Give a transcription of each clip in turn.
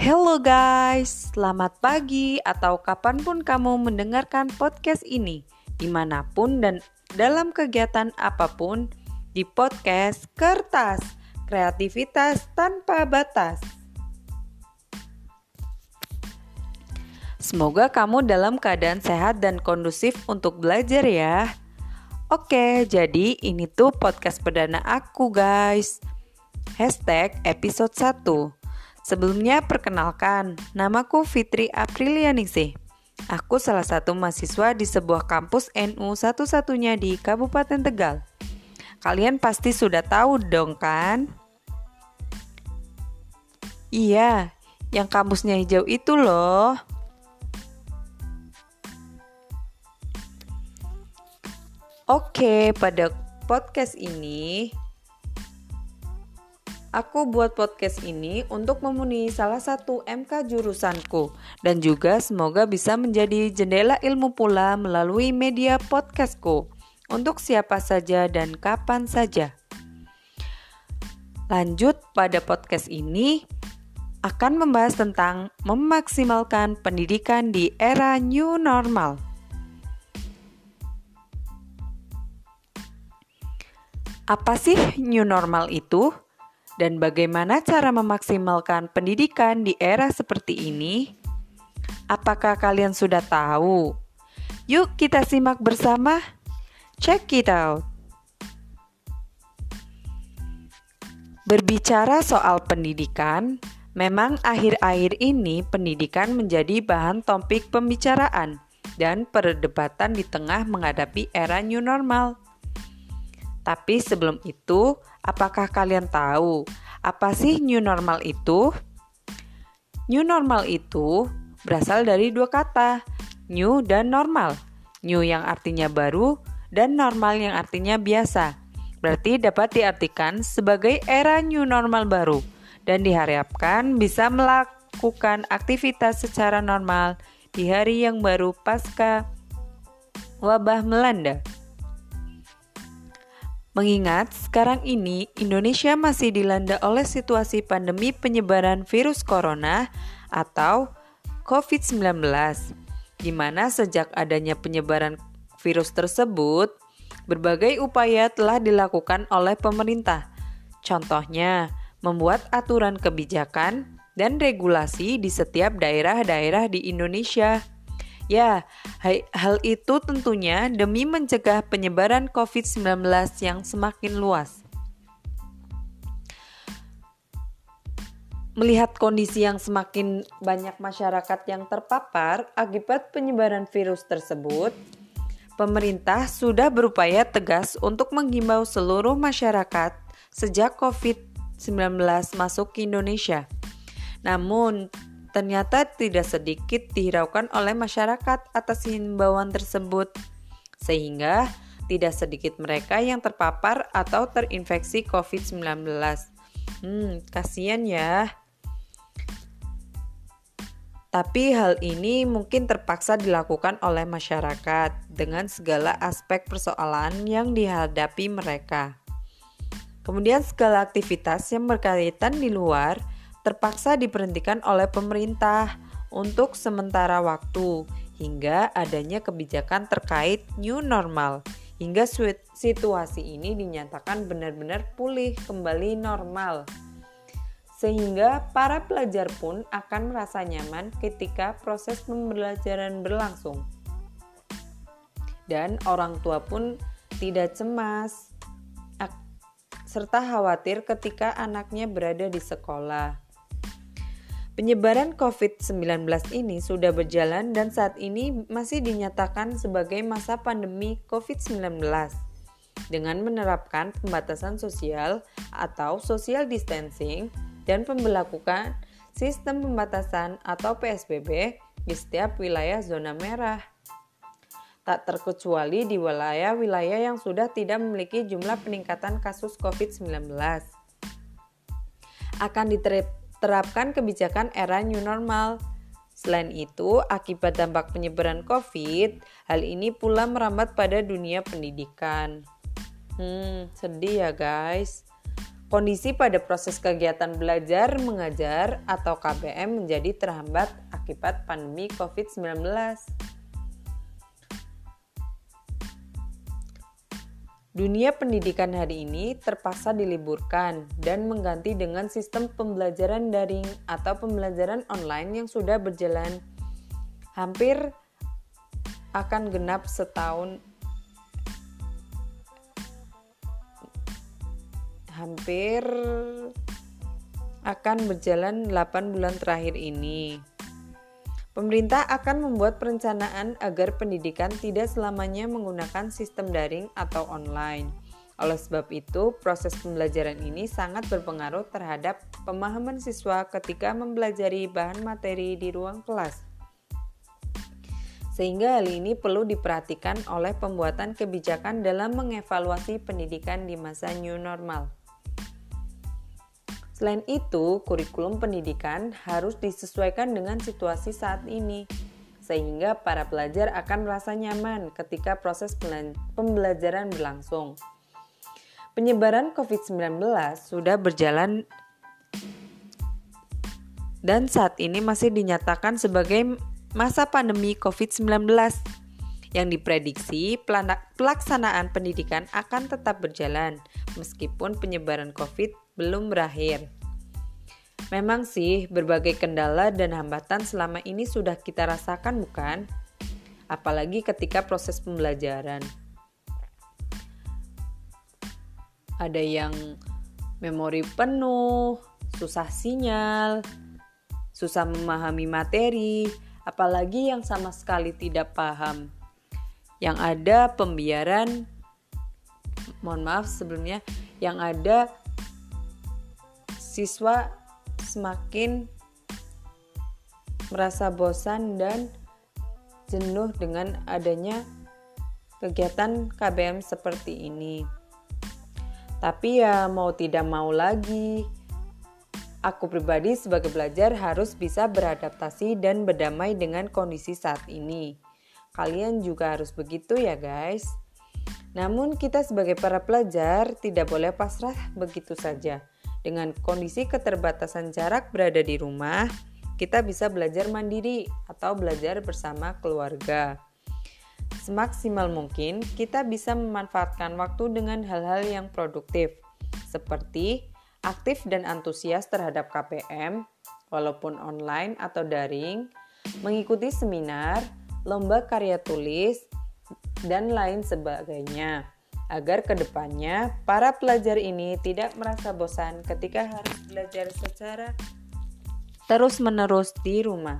Hello guys, selamat pagi atau kapan pun kamu mendengarkan podcast ini Di mana pun dan dalam kegiatan apa pun Di podcast Kertas Kreativitas Tanpa Batas. Semoga kamu dalam keadaan sehat dan kondusif untuk belajar ya. Oke, jadi ini tuh podcast perdana aku guys. Hashtag episode 1 Sebelumnya perkenalkan, namaku Fitri Aprilianingsih. Aku salah satu mahasiswa di sebuah kampus NU satu-satunya di Kabupaten Tegal. Kalian pasti sudah tahu dong kan? Iya, yang kampusnya hijau itu loh. Oke, pada podcast ini Aku buat podcast ini untuk memenuhi salah satu MK jurusanku dan juga semoga bisa menjadi jendela ilmu pula melalui media podcastku untuk siapa saja dan kapan saja. Lanjut pada podcast ini akan membahas tentang memaksimalkan pendidikan di era new normal. Apa sih new normal itu? Dan bagaimana cara memaksimalkan pendidikan di era seperti ini? Apakah kalian sudah tahu? Yuk kita simak bersama. Check it out. Berbicara soal pendidikan, memang akhir-akhir ini pendidikan menjadi bahan topik pembicaraan dan perdebatan di tengah menghadapi era new normal. Tapi sebelum itu, apakah kalian tahu apa sih new normal itu? New normal itu berasal dari dua kata, new dan normal. New yang artinya baru dan normal yang artinya biasa. Berarti dapat diartikan sebagai era new normal baru dan diharapkan bisa melakukan aktivitas secara normal di hari yang baru pasca wabah melanda. Mengingat sekarang ini Indonesia masih dilanda oleh situasi pandemi penyebaran virus corona atau COVID-19, di mana sejak adanya penyebaran virus tersebut, berbagai upaya telah dilakukan oleh pemerintah. Contohnya, membuat aturan kebijakan dan regulasi di setiap daerah-daerah di Indonesia Ya, hal itu tentunya demi mencegah penyebaran COVID-19 yang semakin luas. Melihat kondisi yang semakin banyak masyarakat yang terpapar akibat penyebaran virus tersebut, pemerintah sudah berupaya tegas untuk menghimbau seluruh masyarakat sejak COVID-19 masuk ke Indonesia. Namun, ternyata tidak sedikit dihiraukan oleh masyarakat atas himbauan tersebut, sehingga tidak sedikit mereka yang terpapar atau terinfeksi COVID-19. Hmm, kasihan ya. Tapi hal ini mungkin terpaksa dilakukan oleh masyarakat dengan segala aspek persoalan yang dihadapi mereka. Kemudian segala aktivitas yang berkaitan di luar terpaksa diberhentikan oleh pemerintah untuk sementara waktu hingga adanya kebijakan terkait new normal. Hingga situasi ini dinyatakan benar-benar pulih kembali normal. Sehingga para pelajar pun akan merasa nyaman ketika proses pembelajaran berlangsung. Dan orang tua pun tidak cemas serta khawatir ketika anaknya berada di sekolah. Penyebaran COVID-19 ini sudah berjalan dan saat ini masih dinyatakan sebagai masa pandemi COVID-19 dengan menerapkan pembatasan sosial atau social distancing dan pemberlakukan sistem pembatasan atau PSBB di setiap wilayah zona merah. Tak terkecuali di wilayah-wilayah yang sudah tidak memiliki jumlah peningkatan kasus COVID-19. Akan diterapkan terapkan kebijakan era new normal. Selain itu, akibat dampak penyebaran COVID, hal ini pula merambat pada dunia pendidikan. Hmm, sedih ya guys. Kondisi pada proses kegiatan belajar mengajar atau KBM menjadi terhambat akibat pandemi COVID-19. Dunia pendidikan hari ini terpaksa diliburkan dan mengganti dengan sistem pembelajaran daring atau pembelajaran online yang sudah berjalan hampir akan genap setahun hampir akan berjalan 8 bulan terakhir ini. Pemerintah akan membuat perencanaan agar pendidikan tidak selamanya menggunakan sistem daring atau online. Oleh sebab itu, proses pembelajaran ini sangat berpengaruh terhadap pemahaman siswa ketika mempelajari bahan materi di ruang kelas. Sehingga hal ini perlu diperhatikan oleh pembuatan kebijakan dalam mengevaluasi pendidikan di masa new normal. Selain itu, kurikulum pendidikan harus disesuaikan dengan situasi saat ini, sehingga para pelajar akan merasa nyaman ketika proses pembelajaran berlangsung. Penyebaran COVID-19 sudah berjalan dan saat ini masih dinyatakan sebagai masa pandemi COVID-19 yang diprediksi pelaksanaan pendidikan akan tetap berjalan meskipun penyebaran COVID belum berakhir. Memang sih, berbagai kendala dan hambatan selama ini sudah kita rasakan, bukan? Apalagi ketika proses pembelajaran. Ada yang memori penuh, susah sinyal, susah memahami materi, apalagi yang sama sekali tidak paham. Yang ada pembiaran, mohon maaf sebelumnya, yang ada siswa semakin merasa bosan dan jenuh dengan adanya kegiatan KBM seperti ini. Tapi ya mau tidak mau lagi, aku pribadi sebagai pelajar harus bisa beradaptasi dan berdamai dengan kondisi saat ini. Kalian juga harus begitu ya guys. Namun kita sebagai para pelajar tidak boleh pasrah begitu saja. Dengan kondisi keterbatasan jarak berada di rumah, kita bisa belajar mandiri atau belajar bersama keluarga. Semaksimal mungkin, kita bisa memanfaatkan waktu dengan hal-hal yang produktif, seperti aktif dan antusias terhadap KPM, walaupun online atau daring, mengikuti seminar, lomba karya tulis, dan lain sebagainya agar ke depannya para pelajar ini tidak merasa bosan ketika harus belajar secara terus-menerus di rumah.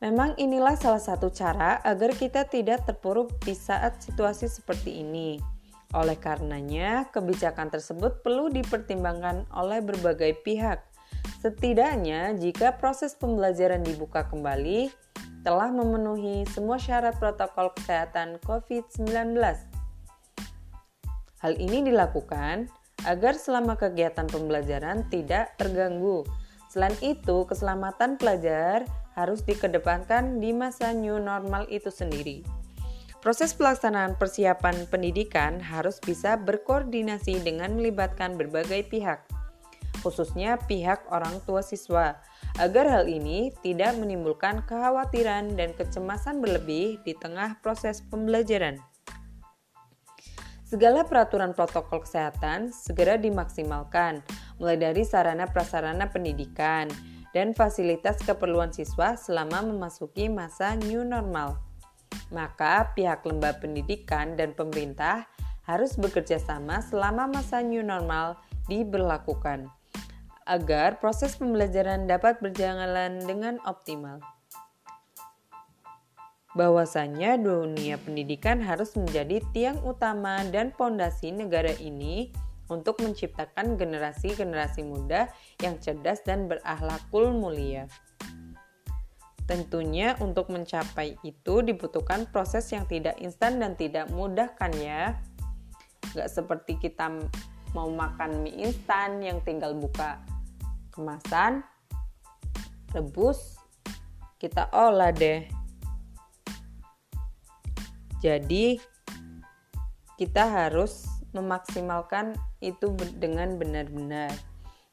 Memang inilah salah satu cara agar kita tidak terpuruk di saat situasi seperti ini. Oleh karenanya, kebijakan tersebut perlu dipertimbangkan oleh berbagai pihak. Setidaknya, jika proses pembelajaran dibuka kembali, telah memenuhi semua syarat protokol kesehatan COVID-19 Hal ini dilakukan agar selama kegiatan pembelajaran tidak terganggu. Selain itu, keselamatan pelajar harus dikedepankan di masa new normal itu sendiri. Proses pelaksanaan persiapan pendidikan harus bisa berkoordinasi dengan melibatkan berbagai pihak, khususnya pihak orang tua siswa, agar hal ini tidak menimbulkan kekhawatiran dan kecemasan berlebih di tengah proses pembelajaran. Segala peraturan protokol kesehatan segera dimaksimalkan, mulai dari sarana prasarana pendidikan dan fasilitas keperluan siswa selama memasuki masa new normal. Maka pihak lembaga pendidikan dan pemerintah harus bekerja sama selama masa new normal diberlakukan agar proses pembelajaran dapat berjalan dengan optimal bahwasannya dunia pendidikan harus menjadi tiang utama dan pondasi negara ini untuk menciptakan generasi-generasi muda yang cerdas dan berakhlakul mulia. Tentunya untuk mencapai itu dibutuhkan proses yang tidak instan dan tidak mudah kan ya. Gak seperti kita mau makan mie instan yang tinggal buka kemasan, rebus, kita olah deh jadi kita harus memaksimalkan itu dengan benar-benar.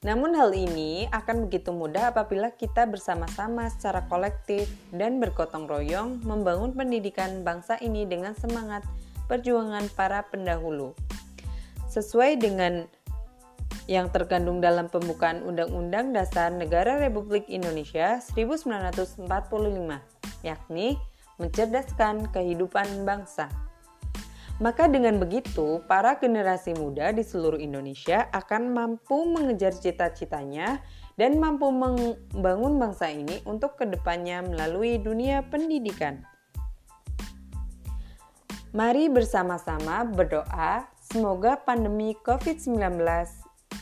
Namun hal ini akan begitu mudah apabila kita bersama-sama secara kolektif dan bergotong royong membangun pendidikan bangsa ini dengan semangat perjuangan para pendahulu. Sesuai dengan yang terkandung dalam pembukaan Undang-Undang Dasar Negara Republik Indonesia 1945, yakni mencerdaskan kehidupan bangsa. Maka dengan begitu, para generasi muda di seluruh Indonesia akan mampu mengejar cita-citanya dan mampu membangun bangsa ini untuk ke depannya melalui dunia pendidikan. Mari bersama-sama berdoa semoga pandemi COVID-19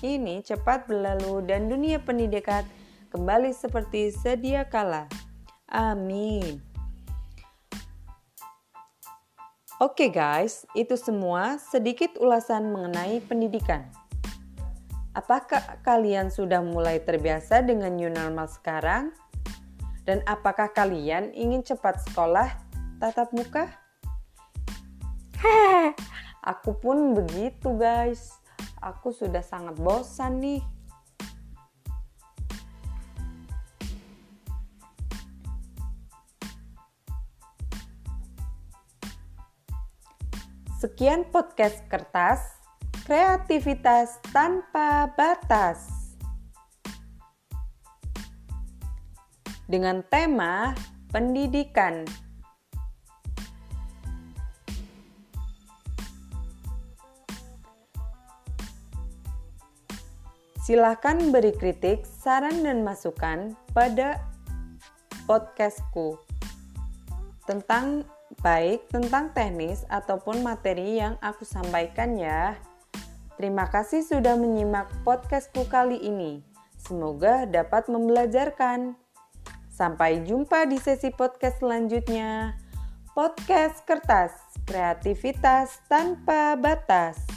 ini cepat berlalu dan dunia pendidikan kembali seperti sedia kala. Amin. Oke guys, itu semua sedikit ulasan mengenai pendidikan. Apakah kalian sudah mulai terbiasa dengan new normal sekarang? Dan apakah kalian ingin cepat sekolah tatap muka? Hehehe, aku pun begitu guys. Aku sudah sangat bosan nih Sekian podcast kertas, kreativitas tanpa batas. Dengan tema pendidikan. Silakan beri kritik, saran, dan masukan pada podcastku tentang baik tentang teknis ataupun materi yang aku sampaikan ya. Terima kasih sudah menyimak podcastku kali ini. Semoga dapat membelajarkan. Sampai jumpa di sesi podcast selanjutnya. Podcast Kertas, kreativitas tanpa batas.